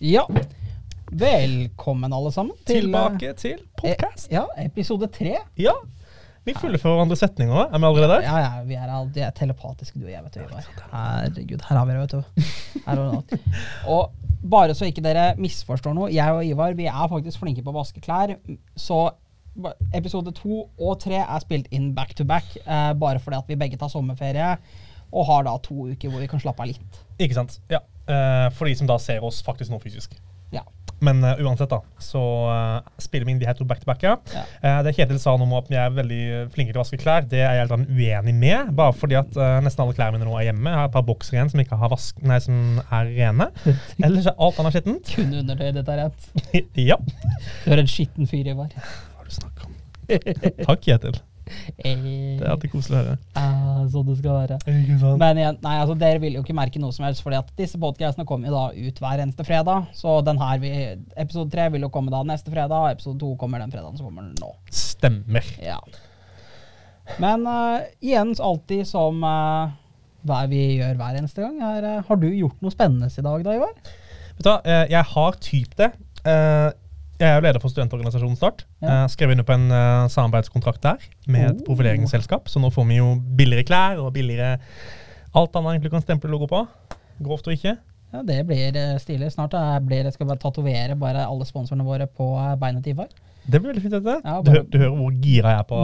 Ja. Velkommen, alle sammen. til, Tilbake til podkast. E, Ja, episode tre. Ja. Vi fullfører hverandre setninger. Er vi allerede der? Ja, ja, vi er, alltid, er telepatiske, du og jeg, vet du. Ivar. Herregud, her har vi det, vet du. Her har vi det. Og bare så ikke dere misforstår noe, jeg og Ivar vi er faktisk flinke på å vaske klær. Så episode to og tre er spilt inn back to back, eh, bare fordi at vi begge tar sommerferie. Og har da to uker hvor vi kan slappe av litt. Ikke sant? Ja. Eh, for de som da ser oss faktisk nå fysisk. Ja. Men uh, uansett, da, så uh, spiller vi inn de her to back to back. Ja. Eh, det Kjetil sa om at vi er veldig flinke til å vaske klær, det er jeg helt uenig med. Bare fordi at nesten alle klærne mine nå er hjemme. Jeg har et par boksere igjen som ikke har vask nei, som er rene. Ellers er alt annet skittent. Kun undertøy, dette er rett. ja. Du er en skitten fyr, Ivar. Hva er det du snakker om? Takk, Kjetil. Det er alltid koselig å høre. Ja, sånn det skal være. Men igjen, nei, altså, dere vil jo ikke merke noe som helst, fordi at disse podcastene kommer jo da ut hver eneste fredag. Så den her, vi, episode tre vil jo komme da neste fredag, og episode to kommer den fredagen som kommer nå. Stemmer. Ja. Men uh, igjen, alltid som uh, hva vi gjør hver eneste gang, er uh, Har du gjort noe spennende i dag, da, Ivar? Vet du hva, eh, jeg har typ det. Eh, Jeg er jo leder for studentorganisasjonen Start. Ja. Jeg skrev under på en eh, samarbeidskontrakt der med et Oh. profileringsselskap, så nå får vi jo billigere klær og billigere alt annet egentlig kan stemple logo på. Grovt og ikke. Ja, Det blir eh, stilig. Snart da. blir, skal bare tatovere bare alle sponsorene våre på eh, beinet til Ivar. Det blir veldig fint. dette. Ja, du, bare- du hører hvor gira jeg er på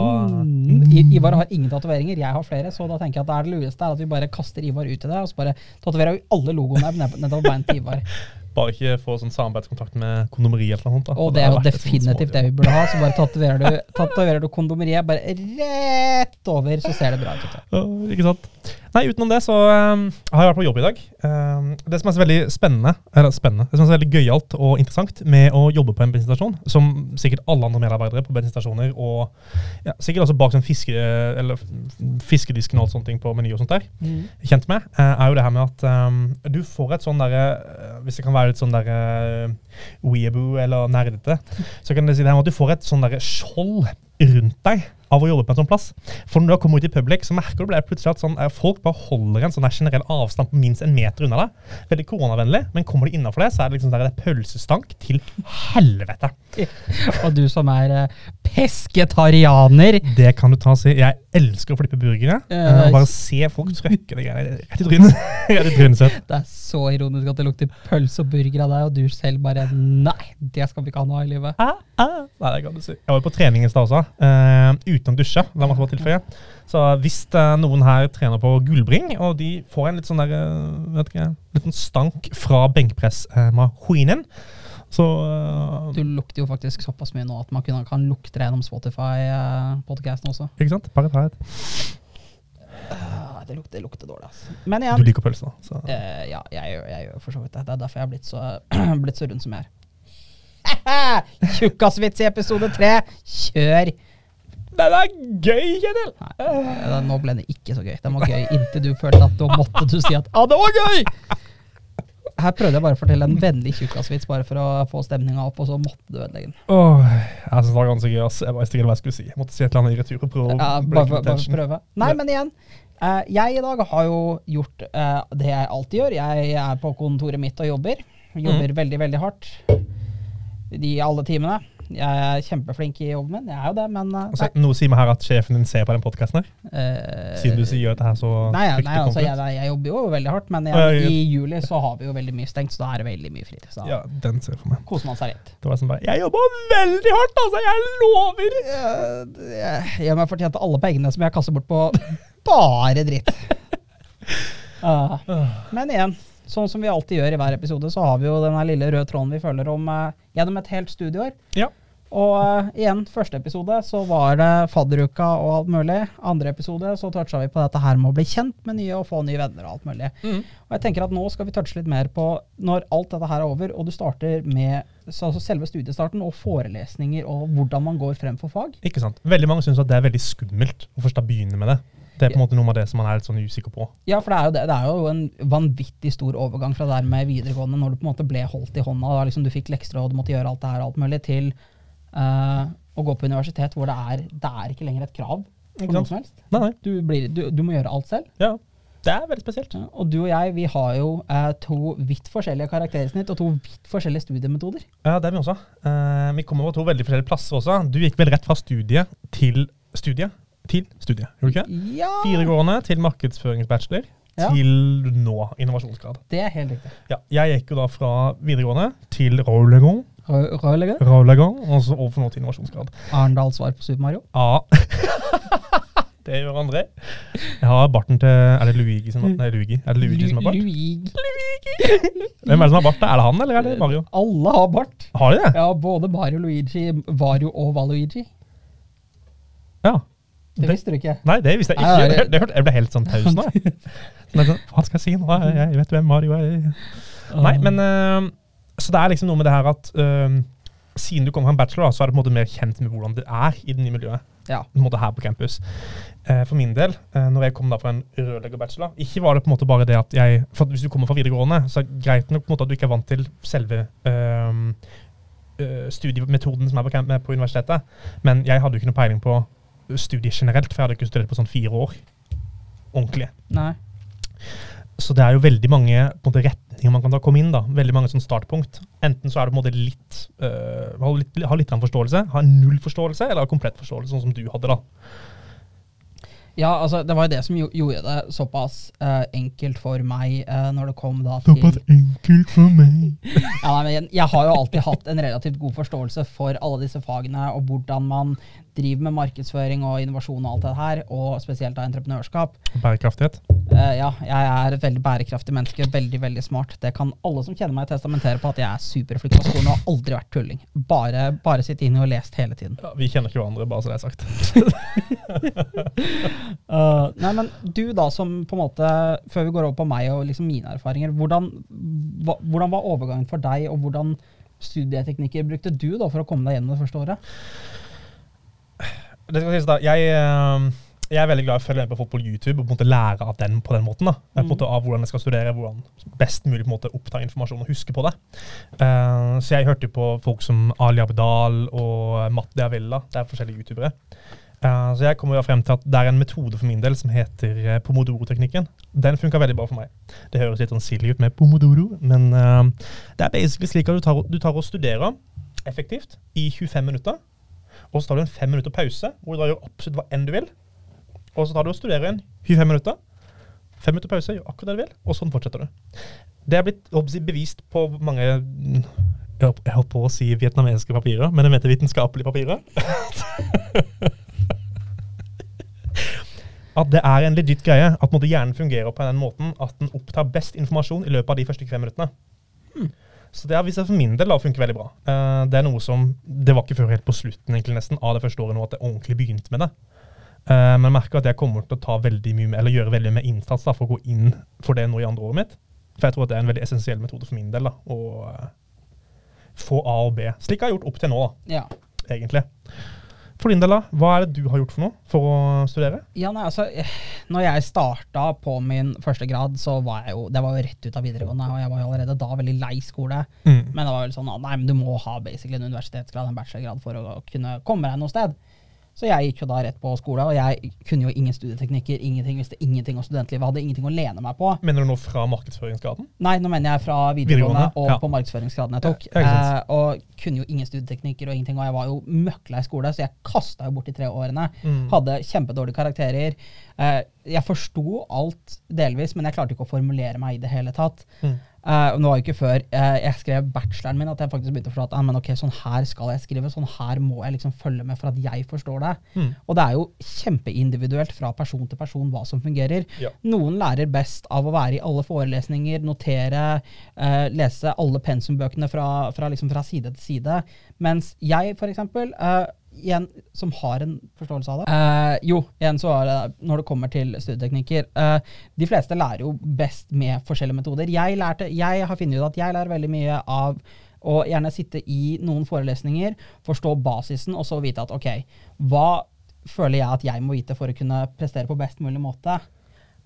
Mm. Ivar har ingen tatoveringer, jeg har flere, så da tenker jeg at det er det lureste er at vi bare kaster Ivar ut i det, og så bare tatoverer vi alle logoene ned- nedover beinet til Ivar. Bare ikke få sånn samarbeidskontrakt med kondomeriet eller noe sånt. da. Og det er jo definitivt det vi burde ha, så bare tatoverer du, tatoverer du kondomeriet bare rett over, så ser det bra ut. Ja, ikke sant? Nei, utenom det så um, har jeg vært på jobb i dag. Um, det som er så veldig spennende, eller spennende, det som er så veldig gøyalt og interessant med å jobbe på en bensinstasjon, som sikkert alle andre medarbeidere på bensinstasjoner og ja, sikkert også bak sånn fiske, eller fiskedisken og alt ting på Meny og sånt der, kjent med, eh, er jo det her med at um, du får et sånn derre eh, Hvis det kan være litt sånn derre weeaboo eller nerdete, så kan det si det her med at du får et sånn derre skjold rundt deg av å jobbe på en sånn plass. For når du har kommer ut i public, så merker du plutselig at sånn, eh, folk bare holder en sånn generell avstand på minst en meter unna deg. Veldig koronavennlig, men kommer du innafor det, så er det liksom der det er pølsestank til helvete. Og du som er eh, pesketarianer, Det kan du ta og si. Jeg elsker å flippe burgere. Eh, bare se folk trøkke det greiene rett i trynet. det er så ironisk at det lukter pølse og burger av deg, og du selv bare Nei, det skal vi ikke ha noe av i livet. Ah, ah. Nei, det kan du si. Jeg var jo på trening i stad også, eh, uten å dusje. La meg få tilføye. Så hvis eh, noen her trener på gullbring, og de får en litt sånn der, eh, vet ikke, liten stank fra benkpressmaskinen, så uh, Du lukter jo faktisk såpass mye nå at man kunne, kan lukte det gjennom Spotify-podcasten også. Ikke sant? Bare ta et. Uh, det, lukter, det lukter dårlig, altså. Men Du liker pølser. Så. uh, ja, jeg gjør, jeg gjør for så vidt det. Det er derfor jeg har blitt så, blitt så rund som jeg er. Tjukkasvits i episode tre. Kjør! Det er gøy, Kjetil! Nei, eh, nå ble det ikke så gøy. Den var gøy inntil du følte at da måtte du si at ah, det var gøy! Her prøvde jeg bare å fortelle en vennlig tjukkasvits bare for å få stemninga opp, og så måtte du ødelegge den. Oh, jeg synes det var ganske gøy. ass. Jeg visste ikke hva jeg skulle si. Jeg måtte si et eller annet i retur og prøve Ja, bare, bare, bare prøve. Nei, men igjen. eh, jeg i dag har jo gjort eh, det jeg alltid gjør. Jeg er på kontoret mitt og jobber. Jobber veldig, veldig hardt. i alle timene. Jeg er kjempeflink i jobben min. Jeg er jo det, men eh, Altså, noe sier meg her at sjefen din ser på den podkasten her, eh, siden du sier dette her så Nei, nei altså, jeg, jeg jobber jo veldig hardt, men jeg, ja. i juli så har vi jo veldig mye stengt, så da er det veldig mye fritid. Så Ja, den ser for meg. koser man seg litt. Det var sånn bare Jeg jobber veldig hardt, altså! Jeg lover! Jeg meg fortjent alle pengene som jeg kaster bort på bare dritt. uh, men igjen, sånn som vi alltid gjør i hver episode, så har vi jo denne lille røde tråden vi følger om eh, gjennom et helt studieår. Ja. Og eh, igjen, første episode så var det fadderuka og alt mulig. Andre episode så toucha vi på dette her med å bli kjent med nye og få nye venner og alt mulig. Mm. Og jeg tenker at nå skal vi touche litt mer på når alt dette her er over, og du starter med så, altså selve studiestarten og forelesninger og hvordan man går frem for fag. Ikke sant? Veldig mange syns det er veldig skummelt å først begynne med det. Det er på en måte noe av det som man er litt sånn usikker på. Ja, for det er, jo det, det er jo en vanvittig stor overgang fra der med videregående, når du på en måte ble holdt i hånda, da liksom du fikk lekser og du måtte gjøre alt det her og alt mulig, til uh, å gå på universitet hvor det er, det er ikke lenger et krav for noe sant? som helst. Nei, nei. Du, blir, du, du må gjøre alt selv. Ja. Det er veldig spesielt. Ja, og du og jeg vi har jo eh, to vidt forskjellige karaktersnitt og to vidt forskjellige studiemetoder. Ja, det er vi også. Eh, vi kommer over to veldig forskjellige plasser også. Du gikk vel rett fra studiet til studiet til studiet, gjorde du ikke? Ja, Videregående til markedsføringsbachelor Ja. til nå innovasjonsgrad. det er helt riktig. Ja, jeg gikk jo da fra videregående til Rolegon. Rolegon og så overfor nå til innovasjonsgrad. Arendal svar på Super Mario. Ja. det gjør André. Jeg har barten til Er det Luigi som, nei, Luigi. Er det Luigi som har bart? Luigi. Luigi. Hvem er det som har bart? Er det han, eller er det Mario? Alle har bart. Har de det? Ja, både Mario, Luigi, Vario og Valuigi. Ja. Det visste du ikke. Nei, det visste jeg ikke. Det, det, jeg ble helt sånn taus nå. jeg. Sånn, jeg Hva skal jeg si nå? Jeg, jeg vet hvem Mario er. Nei, men øh, Så det er liksom noe med det her at uh, siden du kommer fra en bachelor, så er du på en måte mer kjent med hvordan det er i det nye miljøet. Ja. på en måte her på campus. Uh, for min del, eh, når jeg kom da fra en rørleggerbachelor, ikke var det på en måte bare det at jeg For hvis du kommer fra videregående, så er det greit nok på en måte at du ikke er vant til selve studiemetoden som er på, på universitetet, men jeg hadde jo ikke noe peiling på studiet generelt, for jeg hadde ikke studert på sånn fire år. Ordentlig. Nei. Så det er jo veldig mange på måte, retninger man kan ta komme inn. da, Veldig mange sånn startpunkt. Enten så er du på en måte litt øh, har litt, har litt forståelse, har null forståelse, eller har komplett forståelse, sånn som du hadde. da. Ja, altså, det var jo det som gjo- gjorde det såpass uh, enkelt for meg uh, når det kom da til enkelt for meg. ja, nei, men jeg, jeg har jo alltid hatt en relativt god forståelse for alle disse fagene og hvordan man driver med markedsføring og innovasjon og alt det her, og spesielt av entreprenørskap. Bærekraftighet. Uh, ja, jeg er et veldig bærekraftig menneske, veldig, veldig smart. Det kan alle som kjenner meg testamentere på at jeg er superflink på skolen og har aldri vært tulling. Bare, bare sittet inne og lest hele tiden. Ja, vi kjenner ikke hverandre, bare så det er sagt. Uh, nei, men du da, som på en måte, før vi går over på meg og liksom mine erfaringer, hvordan, hva, hvordan var overgangen for deg, og hvordan studieteknikker brukte du da for å komme deg gjennom det første året? Det skal sies da, jeg, eh, jeg er veldig glad i å følge med på fotball på YouTube og på en måte lære av den på den måten. da. På en måte Av hvordan jeg skal studere, hvordan best mulig på en måte oppta informasjon og huske på det. Uh, så jeg hørte jo på folk som Ali Abdal og Matt Avella. Det er forskjellige youtubere. Eh, så jeg kommer jo frem til at det er en metode for min del som heter eh, pomodoro-teknikken. Den funka veldig bra for meg. Det høres litt sånn silly ut med pomodoro, men eh, det er basically slik at du tar, du tar og studerer effektivt i 25 minutter. Og så tar du en fem minutter pause, hvor du da gjør absolutt hva enn du vil. Og så tar du og studerer igjen 25 minutter. Fem minutter pause, gjør akkurat det du vil, og sånn fortsetter du. Det er blitt bevist på mange Jeg holdt- på å si vietnamesiske papirer, men jeg mente vitenskapelige papirer. at det er en legit greie at måte, hjernen fungerer på den måten at den opptar best informasjon i løpet av de første fem minuttene. Så det har vist seg for min del å funke veldig bra. Uh, det er noe som, det var ikke før helt på slutten egentlig nesten av det første året nå at jeg ordentlig begynte med det. Uh, men jeg merker at jeg kommer til å ta veldig mye med, eller gjøre veldig mye innsats da, for å gå inn for det nå i andre året mitt. For jeg tror at det er en veldig essensiell metode for min del. da, Å uh, få A og B. Slik jeg har gjort opp til nå, da, Ja. egentlig. For din del, da, hva er det du har gjort for noe for å studere? Ja, nei, altså, eh, når jeg starta på min første grad, så var jeg jo Det var jo rett ut av videregående, og jeg var jo allerede da veldig lei skole. Mm. Men det var vel sånn nei, men du må ha basically en universitetsgrad, en bachelorgrad, for å kunne komme deg noe sted. Så jeg gikk jo da rett på skole, og jeg kunne jo ingen studieteknikker, ingenting, visste ingenting om studentlivet, hadde ingenting å lene meg på. Mener du nå fra markedsføringsgraden? Nei, nå mener jeg fra videregående, Videregående, og ja. på markedsføringsgraden jeg tok. Ja, eh, og kunne jo ingen studieteknikker og ingenting, og jeg var jo møkklei skole, så jeg kasta jo bort de tre årene. Mm. Hadde kjempedårlige karakterer. Eh, jeg forsto alt delvis, men jeg klarte ikke å formulere meg i det hele tatt. Mm. Eh, det var jo ikke før eh, jeg skrev bacheloren min at jeg faktisk begynte å forstå at ah, men ok, sånn her skal jeg skrive, sånn her må jeg liksom følge med for at jeg forstår det. Mm. Og det er jo kjempeindividuelt fra person til person hva som fungerer. Ja. Noen lærer best av å være i alle forelesninger, notere, lese alle pensumbøkene fra, fra, liksom fra side til side. Mens jeg, for eksempel, eh, igjen, som har en forståelse av det Uh, Jo, igjen så er det når det kommer til studieteknikker Uh, De fleste lærer jo best med forskjellige metoder. Jeg, lærte, jeg har funnet ut at jeg lærer veldig mye av å gjerne sitte i noen forelesninger, forstå basisen, og så vite at ok, hva føler jeg at jeg må vite for å kunne prestere på best mulig måte?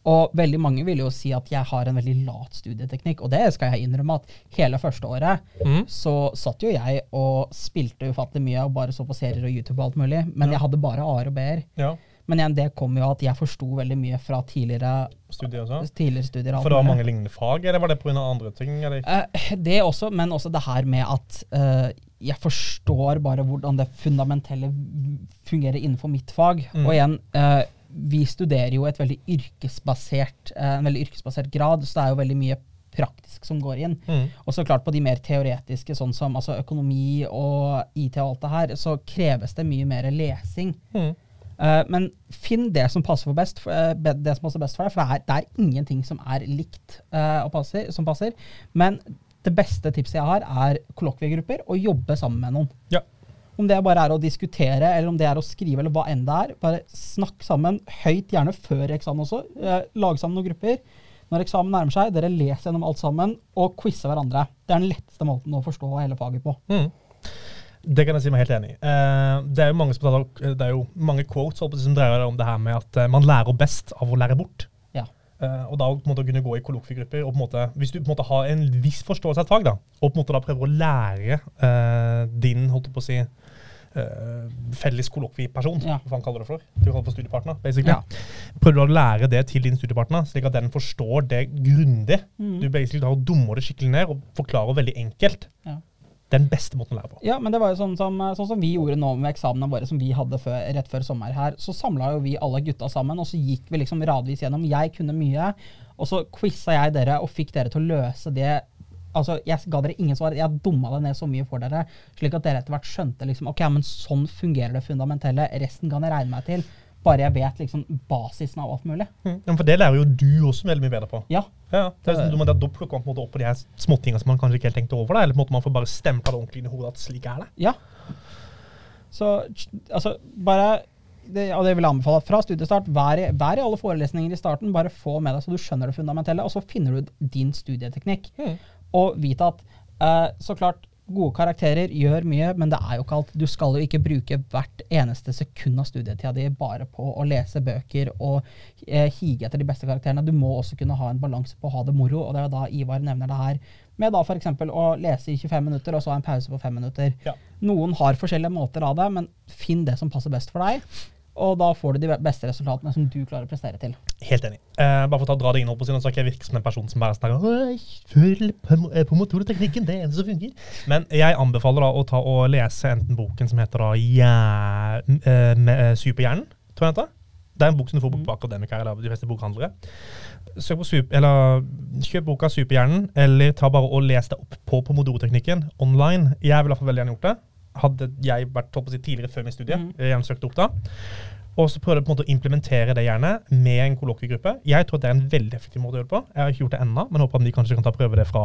Og veldig mange vil jo si at jeg har en veldig lat studieteknikk, og det skal jeg innrømme at hele første året Mm. så satt jo jeg og spilte ufattelig mye og bare så på serier og YouTube og alt mulig, men jeg hadde bare A-er og B-er. Ja. Men igjen, det kom jo at jeg forsto veldig mye fra tidligere, Studier også? tidligere studier. For det var mange lignende fag, eller var det pga. andre ting? Eller? Eh, det også, men også det her med at eh, jeg forstår bare hvordan det fundamentelle fungerer innenfor mitt fag. Mm. Og igjen, eh, vi studerer jo et veldig yrkesbasert, eh, en veldig yrkesbasert grad, så det er jo veldig mye praktisk som går inn. Mm. Og så klart på de mer teoretiske, sånn som altså økonomi og IT og alt det her, så kreves det mye mer lesing. Mm. Uh, men finn det som passer, for best, eh, det som passer best for deg, for det er, det er ingenting som er likt uh, og passer, som passer. Men det beste tipset jeg har, er kollokviegrupper og jobbe sammen med noen. Ja. Om det bare er å diskutere, eller om det er å skrive, eller hva enn det er. Bare snakk sammen høyt, gjerne før eksamen også. Eh, lag sammen noen grupper. Når eksamen nærmer seg, dere leser gjennom alt sammen og quizer hverandre. Det er den letteste måten å forstå hele faget på. Mm. Det kan jeg si meg helt enig i. Eh, det er jo mange, som det er jo mange quotes som dreier om det her med at eh, man lærer best av å lære bort. Eh, og da på en måte kunne gå i kollokviegrupper, og på en måte, hvis du på en måte har en viss forståelse av et fag, da, og på en måte da prøver å lære uh, din holdt på å si, uh, felles kollokvieperson, Ja. hva faen kaller du det for? Du kaller det for studiepartner, basically. Ja. Prøver du å lære det til din studiepartner, slik at den forstår det grundig. Mm. Du basically da dummer det skikkelig ned og forklarer veldig enkelt. Ja. Den beste måten å lære på. Ja, men det var jo sånn som, sånn som vi gjorde nå med eksamene våre som vi hadde før, rett før sommer her. Så samla jo vi alle gutta sammen, og så gikk vi liksom radvis gjennom. Jeg kunne mye, og så quiza jeg dere og fikk dere til å løse det. Altså, Jeg ga dere ingen svar, jeg dumma det ned så mye for dere, slik at dere etter hvert skjønte liksom, ok, men sånn fungerer det fundamentelle. Resten kan jeg regne meg til. Bare jeg vet liksom basisen av alt mulig. Mm. Ja, for det lærer jo du også veldig mye bedre på. Ja, Ja, det er du må da plukker man på en måte opp på de her småtingene som man kanskje ikke helt tenkte over. Da, eller på en måte man får bare stempla det ordentlig inn i hodet at slik er det. Ja. Så altså, bare det, og det vil jeg anbefale fra studiestart. Vær i, vær i alle forelesninger i starten. Bare få med deg så du skjønner det fundamentelle, og så finner du din studieteknikk. Og vite at eh, så klart gode karakterer gjør mye, men det er jo ikke alt. Du skal jo ikke bruke hvert eneste sekund av studietida di bare på å lese bøker og eh, hige etter de beste karakterene. Du må også kunne ha en balanse på å ha det moro, og det er jo da Ivar nevner det her. Med da f.eks. å lese i 25 minutter, og så ha en pause på 5 minutter. Ja. Noen har forskjellige måter av det, men finn det som passer best for deg. Og da får du de beste resultatene som du klarer å prestere til. Helt enig. Eh, bare for å ta, dra det inn, holdt på å si, nå ikke jeg virke som en person som bare snakker «Åh, følg på, motorteknikken, det er eneste som fungerer. Men jeg anbefaler da å ta og lese enten boken som heter da ja, eh, eh, Superhjernen, tror jeg det heter. Det er en bok som du får på Akademikere eller de fleste bokhandlere. Super, eller Kjøp boka Superhjernen, eller ta bare og les deg opp på pomodoro-teknikken online. Jeg ville i hvert fall veldig gjerne gjort det. Hadde jeg vært holdt på å si, tidligere før min studie, Mm. jeg søkte opp da. Og så prøvde jeg på en måte å implementere det gjerne med en kollokviegruppe. Jeg tror det er en veldig effektiv måte å gjøre det på. Jeg har ikke gjort det ennå, men håper at de kanskje kan ta prøve det fra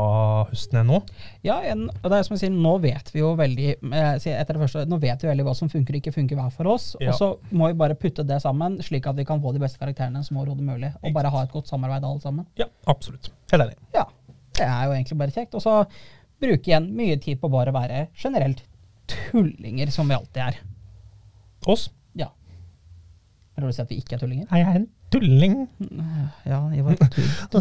høsten ennå. Ja, en, og det er som jeg sier, nå vet vi jo veldig eh, etter det første, nå vet vi veldig hva som funker og ikke funker hver for oss. Ja. Og så må vi bare putte det sammen, slik at vi kan få de beste karakterene som overhodet mulig. Og bare ha et godt samarbeid alle sammen. Ja, absolutt. Helt enig. Ja, det er jo egentlig bare kjekt. Og så bruke igjen mye tid på bare å være generelt tullinger, som vi alltid er. Oss? Ja. Prøver du du si at vi ikke er tullinger? Nei, jeg er en tulling. Ja, Ivar. Du,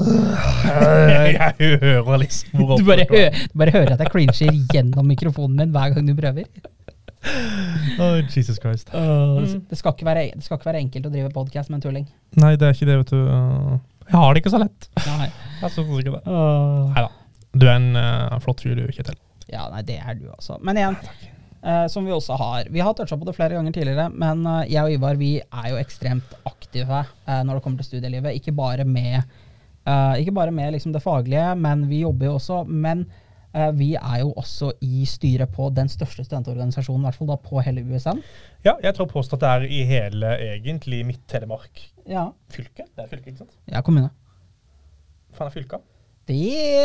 jeg hører liksom hvor du, bare, hø du bare hører at jeg clincher gjennom mikrofonen min hver gang du prøver. Oh, Jesus Christ. Det, det, skal ikke være, det skal ikke være enkelt å drive podkast med en tulling. Nei, det er ikke det, vet du. Uh, Jeg har det ikke så lett. Nei. Jeg synes ikke det. Neida. Du er en uh, flott fyr, du, Kjetil. Ja, nei, det er du altså. Men igjen, eh, som vi også har Vi har toucha på det flere ganger tidligere, men uh, jeg og Ivar vi er jo ekstremt aktive uh, når det kommer til studielivet. Ikke bare med, ikke bare med liksom, det faglige, men vi jobber jo også. Men vi er jo også i styret på den største studentorganisasjonen, i hvert fall da på hele USN. Ja, jeg tror påstå at det er i hele, egentlig, Midt-Telemark Ja, fylke. Det er fylke, ikke sant? Ja, kommune. Faen er fylka? Det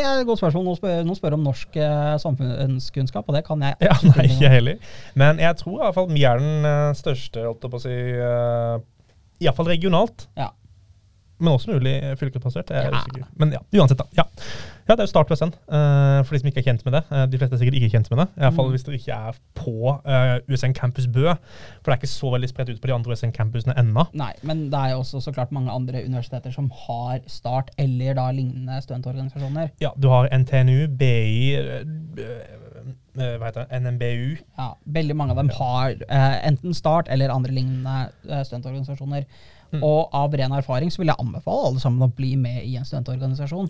er et godt spørsmål. Nå spør, nå spør om norsk eh, samfunnskunnskap, og det kan jeg Ja, nei, ikke heller. Men jeg tror i hvert fall vi er den eh, største, holdt jeg på å si, uh, iallfall regionalt. Ja. Men også mulig fylkesbasert. Jeg er Ja. usikker. Men ja, uansett, da. Ja, ja det er jo Start USN, uh, for de som ikke er kjent med det. Eh, de fleste er sikkert ikke kjent med det. I hvert fall Mm. hvis dere ikke er på eh, USN Campus Bø. For det er ikke så veldig spredt ut på de andre USN-campusene ennå. Nei, men det er jo også så klart mange andre universiteter som har Start eller da lignende studentorganisasjoner. Ja, du har NTNU, BI, eh, eh, hva heter det, NMBU. Ja, veldig mange av dem har eh, enten Start eller andre lignende eh, studentorganisasjoner. Mm. Og av ren erfaring så vil jeg anbefale alle sammen å bli med i en studentorganisasjon.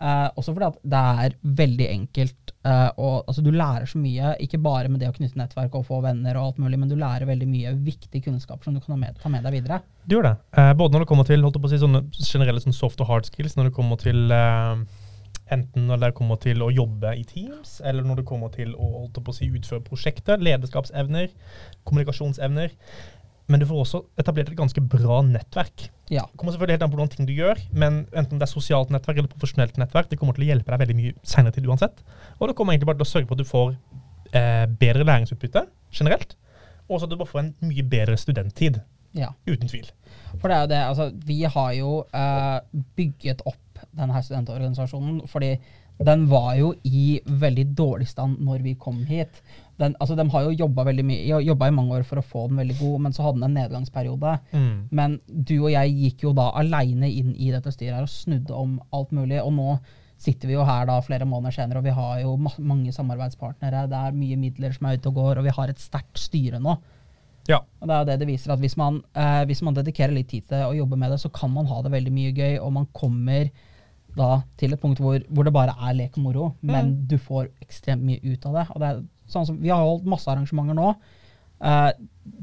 Eh, også fordi at det er veldig enkelt. Uh, og, altså, du lærer så mye, ikke bare med det å knytte nettverk og få venner, og alt mulig, men du lærer veldig mye viktig kunnskap som du kan med, ta med deg videre. Du gjør det. Uh, både når det kommer til holdt på å si, sånne generelle sånn soft og hard skills, når det kommer til enten når det kommer til å jobbe i teams, eller når det kommer til å holdt på å si, utføre prosjekter, lederskapsevner, kommunikasjonsevner. Men du får også etablert et ganske bra nettverk. Ja. Det kommer selvfølgelig helt an på hvordan ting du gjør, men enten det er sosialt nettverk eller profesjonelt nettverk, det kommer til å hjelpe deg veldig mye senere tid uansett. Og det kommer egentlig bare til å sørge for at du får eh, bedre læringsutbytte generelt, og også at du bare får en mye bedre studenttid. ja. Uten tvil. For det er jo det, altså vi har jo eh, bygget opp denne studentorganisasjonen fordi den var jo i veldig dårlig stand når vi kom hit. Den, altså De har jo jobba i mange år for å få den veldig god, men så hadde den en nedgangsperiode. Mm. Men du og jeg gikk jo da aleine inn i dette styret her og snudde om alt mulig. Og nå sitter vi jo her da flere måneder senere, og vi har jo ma mange samarbeidspartnere. Det er mye midler som er ute og går, og vi har et sterkt styre nå. Ja. Og det er jo det det viser, at hvis man, eh, hvis man dedikerer litt tid til å jobbe med det, så kan man ha det veldig mye gøy, og man kommer da til et punkt hvor, hvor det bare er lek og moro, men du får ekstremt mye ut av det. Og det er sånn som, vi har holdt masse arrangementer nå, Uh,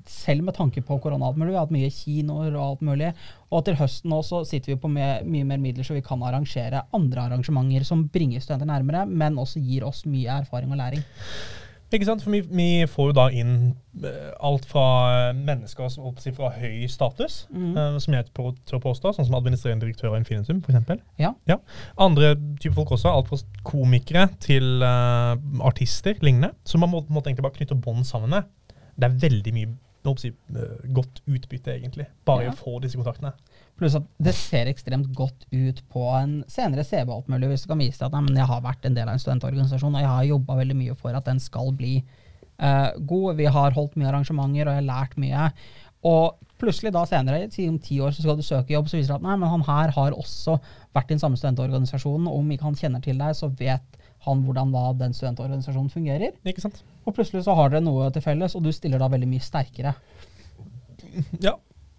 selv med tanke på korona alt mulig. Vi har hatt mye kinoer og alt mulig. Og til høsten nå så sitter vi på med, mye mer midler, så vi kan arrangere andre arrangementer som bringer studenter nærmere, men også gir oss mye erfaring og læring. Ikke sant? For vi, vi får jo da inn eh, alt fra mennesker som på si, fra høy status, mm. uh, som jeg tør tør påstå, sånn som administrerende direktør av Infinitum f.eks. Ja. Ja. Andre typer folk også, alt fra komikere til uh, artister, lignende, som man må, måtte egentlig bare knytte bånd sammen med. Det er veldig mye håper å si, eh, godt utbytte, egentlig, bare i Ja. å få disse kontaktene. Pluss at det ser ekstremt godt ut på en senere CV alt mulig, hvis du kan vise at nei, men jeg har vært en del av en studentorganisasjon, og jeg har jobba veldig mye for at den skal bli uh, god. Vi har holdt mye arrangementer, og jeg har lært mye. Og plutselig da senere, si om ti år, så skal du søke jobb, så viser det at nei, men han her har også vært i den samme studentorganisasjonen, om ikke han kjenner til deg, så vet han hvordan da den studentorganisasjonen fungerer. Ikke sant? Og plutselig så har dere noe til felles, og du stiller da veldig mye sterkere. Ja.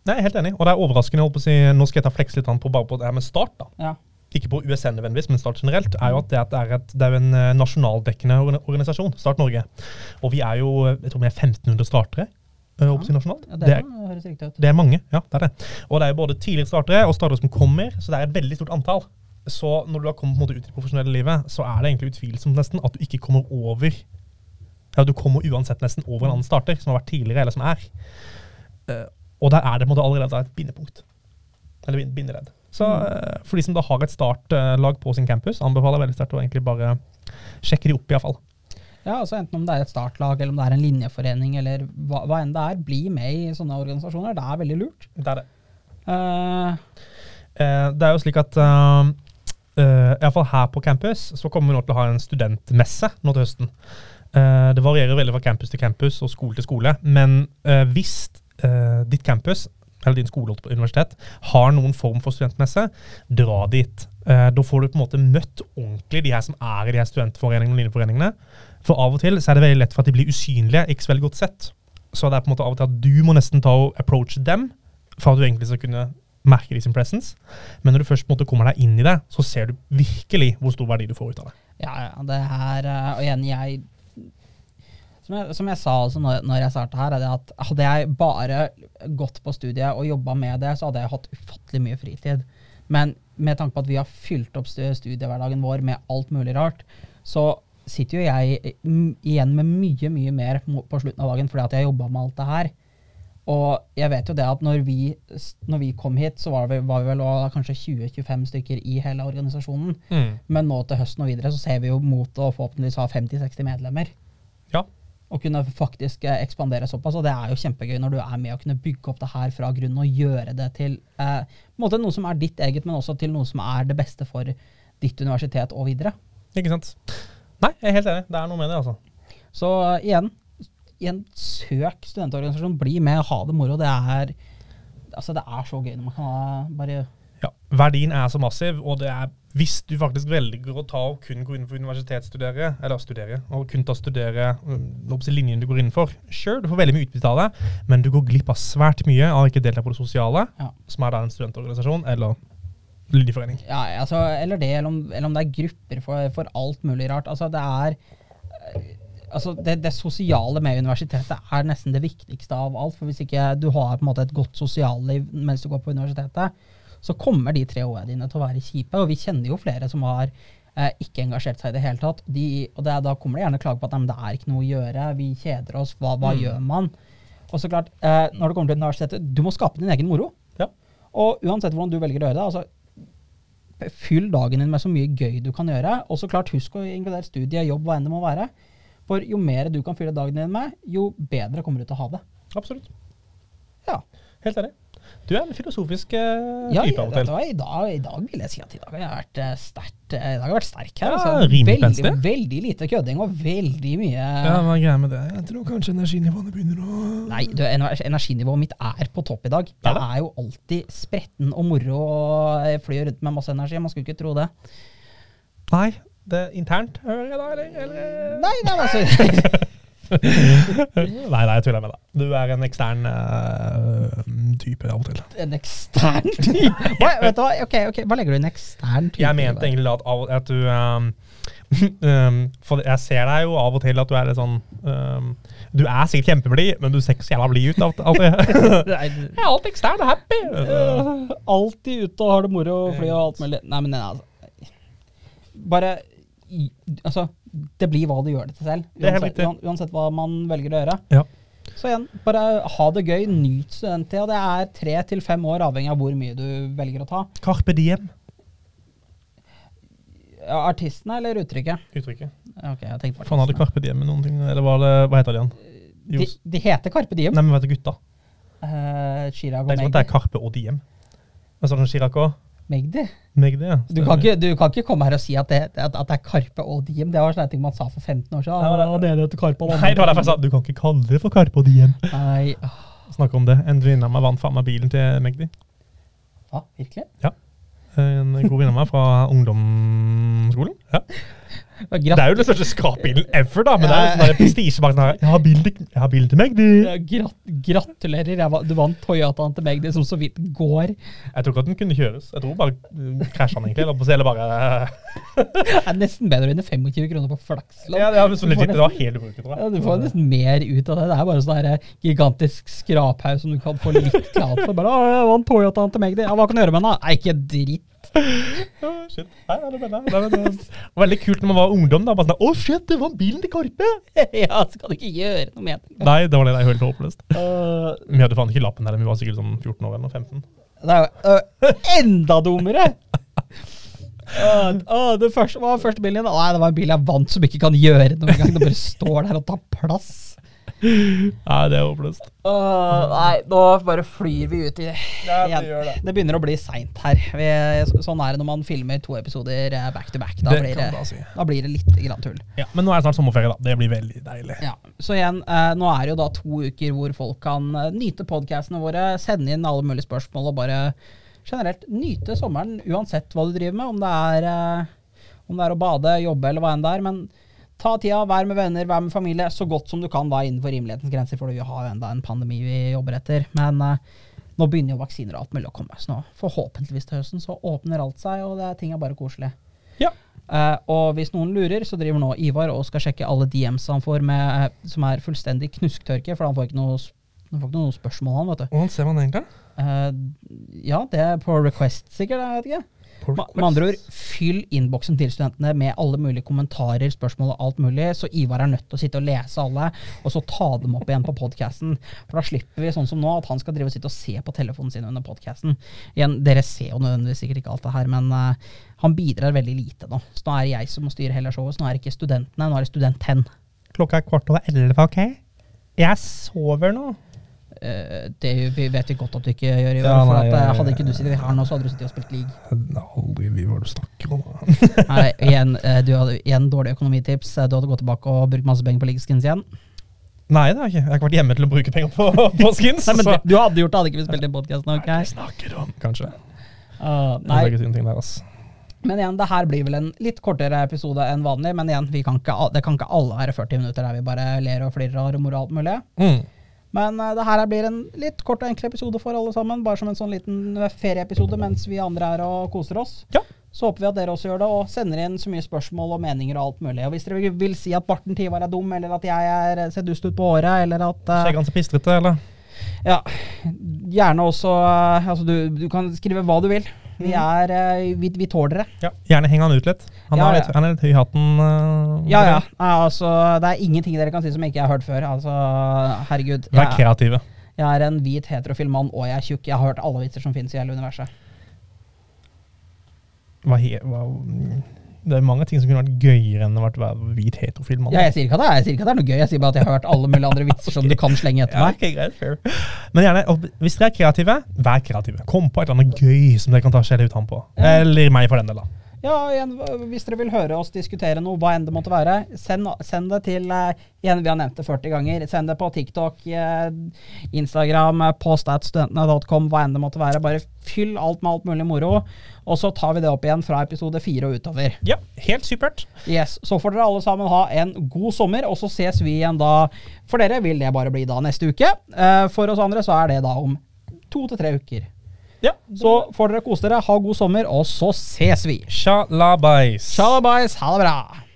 Nei, jeg helt enig. Og det er overraskende. holdt på å si, Nå skal jeg ta fleks litt an på bare på det her med Start. da. Ja. Ikke på USN nødvendigvis, men Start generelt. er jo at Det, er, et, det er jo en eh, nasjonaldekkende organisasjon, Start Norge. Og vi er jo jeg tror vi er 1500 startere Ja. holdt på å si nasjonalt. Ja, det, det, er, høres riktig ut. det er mange. ja, det er det. Og det er jo både tidligere startere og startere som kommer, så det er et veldig stort antall. Så når du har kommet måte ut i det profesjonelle livet, så er det egentlig utvilsomt nesten at du ikke kommer over Ja, du kommer uansett nesten over en annen starter som har vært tidligere, eller som er. Og der er det måte allerede et bindepunkt. Eller bin- bindeledd. Så eh, for de som da har et startlag på sin campus, anbefaler jeg veldig sterkt å egentlig bare sjekke de opp, iallfall. Ja, altså Enten om det er et startlag, eller om det er en linjeforening, eller hva, hva enn det er, bli med i sånne organisasjoner. Det er veldig lurt. Det er det. Uh, uh, det er jo slik at uh, uh, Iallfall her på campus så kommer vi nå til å ha en studentmesse nå til høsten. Uh, det varierer veldig fra campus til campus og skole til skole. Men uh, hvis eh, ditt campus eller din skole på universitet har noen form for studentmesse, dra dit. Eh, da får du på en måte møtt ordentlig de her som er i de her studentforeningene og linjeforeningene. For av og til så er det veldig lett for at de blir usynlige, ikke så veldig godt sett. Så det er på en måte av og til at du må nesten ta og approach dem for at du egentlig skal kunne merke de sin presence. Men når du først på en måte kommer deg inn i det, så ser du virkelig hvor stor verdi du får ut av det. ja, ja, det her eh, Og igjen, jeg som jeg, som jeg sa altså når, når jeg starta her, er det at hadde jeg bare gått på studiet og jobba med det, så hadde jeg hatt ufattelig mye fritid. Men med tanke på at vi har fylt opp studiehverdagen vår med alt mulig rart, så sitter jo jeg mm, igjen med mye, mye mer på slutten av dagen fordi at jeg jobba med alt det her. Og jeg vet jo det at når vi, når vi kom hit, så var vi, var vi vel kanskje 20-25 stykker i hele organisasjonen. Men nå til høsten og videre så ser vi jo mot å forhåpentligvis ha 50-60 medlemmer. Ja. Og kunne faktisk eh, ekspandere såpass. Og det er jo kjempegøy når du er med å kunne bygge opp det her fra grunnen og gjøre det til eh, noe som er ditt eget, men også til noe som er det beste for ditt universitet og videre. Ikke sant? Nei, jeg er helt enig. Det er noe med det, altså. Så eh, igjen, igjen søk studentorganisasjon, bli med, ha det moro. Det er, altså, det er så gøy når man kan bare Ja, Verdien er så massiv, og det er hvis du faktisk velger å ta og kun gå inn for universitetsstudere, eller studere, og kun ta studere til linjen du går inn for, sure, du får veldig mye utbytte av det, men du går glipp av svært mye av ikke delta på det sosiale, Ja. som er da en studentorganisasjon eller linjeforening. Ja, altså, eller det, eller om, eller om det er grupper for, for alt mulig rart. Altså, det er eh, Altså, det, det sosiale med universitetet er nesten det viktigste av alt. For hvis ikke du har på en måte et godt sosialliv mens du går på universitetet, så kommer de tre årene dine til å være kjipe. Og vi kjenner jo flere som har eh, ikke engasjert seg i det hele tatt. De, og det, da kommer det gjerne klage på at det er ikke noe å gjøre, vi kjeder oss, hva, hva Mm. gjør man? Og så klart, eh, når det kommer til universitetet, du må skape din egen moro. Ja. Og uansett hvordan du velger å gjøre det, altså fyll dagen din med så mye gøy du kan gjøre. Og så klart, husk å inkludere studie, jobb, hva enn det må være. For jo mer du kan fylle dagen din med, jo bedre kommer du til å ha det. Absolutt. Ja, Helt enig. Du er en filosofisk uh, ja type av og til. i, dag, I dag vil jeg si at i dag har jeg vært eh, sterkt eh, I dag har jeg vært sterk her. Ja, altså. rimelig veldig, spenstig. veldig lite kødding og veldig mye Ja, hva er greia med det? Jeg tror kanskje energinivåene begynner å Nei, du, energinivået mitt er på topp i dag. Er Jeg det? er jo alltid spretten og moro og flyr rundt med masse energi. Man skulle ikke tro det. Nei, det er internt, hører jeg da, eller? eller? Nei, nei, altså nei, nei, jeg tuller med deg. Du er en ekstern uh, type av og til. En ekstern type? Hva, vet du hva? Ok, ok, hva legger du i en ekstern type? Jeg mente egentlig at, at du um, um, For jeg ser deg jo av og til at du er litt sånn um, Du er sikkert kjempeblid, men du ser ikke så jævla blid ut. av- alltid. Jeg er alltid ekstern og happy. Uh, alltid ute og har det moro og fly og alt mulig. Nei, men altså Bare Altså, det blir hva du gjør det til selv. Det er Uansett, uansett hva man velger å gjøre. Ja. Så igjen, bare ha det gøy. Nyt studenttida. Det er tre til fem år, avhengig av hvor mye du velger å ta. Carpe diem. Ja, artistene eller uttrykket? Uttrykket. Ok, jeg tenkte på Faen, hadde. Carpe diem med noen ting? Eller var det, hva heter de igjen? De, de heter Carpe Diem. Nei, men hva heter gutta? Uh, Chirag og Det er det er Carpe og diem. Men sånn Chirac og Magdi. Magdi, ja. Du kan, ikke, du kan ikke komme her og si at det, at, at det er Karpe og Diem. Det var sånne ting man sa for 15 år siden. Ja, det- Ja, det er det til Karpe Nei, det var derfor jeg sa du kan ikke kalle det for Carpe og diem. Nei, Snakke om det. En venninne av meg vant faen meg bilen til Magdi. Ja, Virkelig? Ja. En god venninne av meg fra ungdomsskolen. Ja. Det er jo den største skrapbilen ever, da, men det er sånn der prestisje bak her. Jeg har bilen til, jeg har bilen til Magdi. grat gratulerer. Du vant Toyotaen til Magdi som så vidt går. Jeg tror ikke at den kunne kjøres. Jeg tror bare uh, krasja den egentlig. Eller, å bare Det er nesten bedre enn 25 kroner på Flaksland. Ja, det, sånn Du det var helt ubrukelig, tror jeg. Ja, du får nesten mer ut av det. Det er bare sånn her gigantisk skraphaug som du kan få litt klart for. Bare, jeg vant Toyotaen til Magdi. Ja, hva kan du gjøre med den? da? Ikke dritt. Å, shit. Nei, det mener jeg. Det var- det var veldig kult når man var ungdom. da, bare sånn, Å, shit, det var bilen til Karpe! ja, så kan du ikke gjøre noe med det. Nei, det var det jeg helt håpløst. Uh, Vi hadde faen ikke lappen heller. Vi var sikkert sånn 14 år eller 15. Nei, uh, enda dummere! Uh, uh, det første, hva var første bilen din? Nei, det var en bil jeg vant som ikke kan gjøre noe engang. Det bare står der og tar plass. Nei, det er håpløst. Uh, nei, nå bare flyr vi ut i Ja, det det. Det begynner å bli seint her. Vi, sånn er det når man filmer to episoder eh, back to back. Da, Det blir, det, da si. da blir det litt grann tull. Ja, Men nå er det snart sommerferie, da. Det blir veldig deilig. Ja, Så igjen, uh, nå er det jo da to uker hvor folk kan eh, nyte podkastene våre, sende inn alle mulige spørsmål og bare generelt nyte sommeren uansett hva du driver med. Om det er, uh, om det er å bade, jobbe eller hva enn det er. Men ta tida, vær med venner, vær med familie så godt som du kan da innenfor rimelighetens grenser, for vi har jo enda en pandemi vi jobber etter. Men uh, nå begynner jo vaksiner og alt mulig å komme. Så nå forhåpentligvis til høsten så åpner alt seg, og det er, ting er bare koselig. Ja. Uh, og hvis noen lurer, så driver nå Ivar og skal sjekke alle DMs han får med, uh, som er fullstendig knusktørke, for han får ikke noe, han får ikke noe spørsmål, han, vet du. Hvordan ser man egentlig? Uh, ja, det er på request, sikkert. Jeg vet ikke. Med andre ord, fyll innboksen til studentene med alle mulige kommentarer, spørsmål og alt mulig, så Ivar er nødt til å sitte og lese alle, og så ta dem opp igjen på podkasten. For da slipper vi sånn som nå, at han skal drive og sitte og se på telefonen sin under podkasten. Igjen, dere ser jo nødvendigvis sikkert ikke alt det her, men uh, han bidrar veldig lite nå. Så nå er det jeg som må styre hele showet, så nå er det ikke studentene, nå er det studenten. Klokka er kvart over elleve, OK? Jeg sover nå. Eh, det vet vi godt at du ikke gjør, i Ja, nei, at, eh, jeg- hadde ikke du sittet her nå, så hadde du sittet og spilt league. Det er vi var du snakker om. Nei, igjen, eh, du hadde igjen dårlig økonomitips. Du hadde gått tilbake og brukt masse penger på league skins igjen. Nei, det har jeg ikke. Jeg har ikke vært hjemme til å bruke penger på, på skins. Nei, men så- du, hadde gjort det, hadde ikke vi spilt inn podkasten. Hva Okay? snakker du om? Kanskje. Uh, Nei. nei, der. Men igjen, det her blir vel en litt kortere episode enn vanlig. Men igjen, vi kan ikke, det kan ikke alle være 40 minutter der vi bare ler og flirer og moro og alt mulig. Mm. Men uh, det her blir en litt kort og enkel episode for alle sammen. Bare som en sånn liten ferieepisode mens vi andre er og koser oss. Ja. Så håper vi at dere også gjør det, og sender inn så mye spørsmål og meninger og alt mulig. Og hvis dere vil si at Barten Tivar er dum, eller at jeg er, ser dust ut på håret, eller at eh, Skjeggene så pistrete, eller? Ja, gjerne også uh, Altså, du, du kan skrive hva du vil. Vi er eh, Vi, vi tåler det. Ja. Gjerne heng han ut litt. Han, Ja, har ja. litt, han er litt høy i hatten. Uh, Ja, ja. altså, det er ingenting dere kan si som jeg ikke har hørt før. Altså, herregud. Vær kreative. jeg er en hvit heterofil mann, og jeg er tjukk. Jeg har hørt alle vitser som finnes i hele universet. Hva he, hva, det er mange ting som kunne vært gøyere enn å være hvit heterofil mann. Ja, jeg sier ikke at det er, jeg sier ikke at det er noe gøy, jeg sier bare at jeg har hørt alle mulige andre vitser som du kan slenge etter Ja, meg. Okay, greit, fair. Men gjerne, hvis dere er kreative, vær kreative. Kom på et eller annet gøy som dere kan ta skjell ut ham på. Eller meg, for den del. da. Ja, igjen, Hvis dere vil høre oss diskutere noe, hva enn det måtte være, send, send det til eh, igjen, Vi har nevnt det 40 ganger. Send det på TikTok, eh, Instagram, eh, postatstudentene.com, hva enn det måtte være. Bare fyll alt med alt mulig moro. Og så tar vi det opp igjen fra episode fire og utover. Ja, helt supert. Yes, Så får dere alle sammen ha en god sommer, og så ses vi igjen da. For dere vil det bare bli da neste uke. Eh, For oss andre så er det da om to til tre uker. Ja. Så får dere kose dere, ha god sommer, og så ses vi. Shalabais. Shalabais, ha det bra!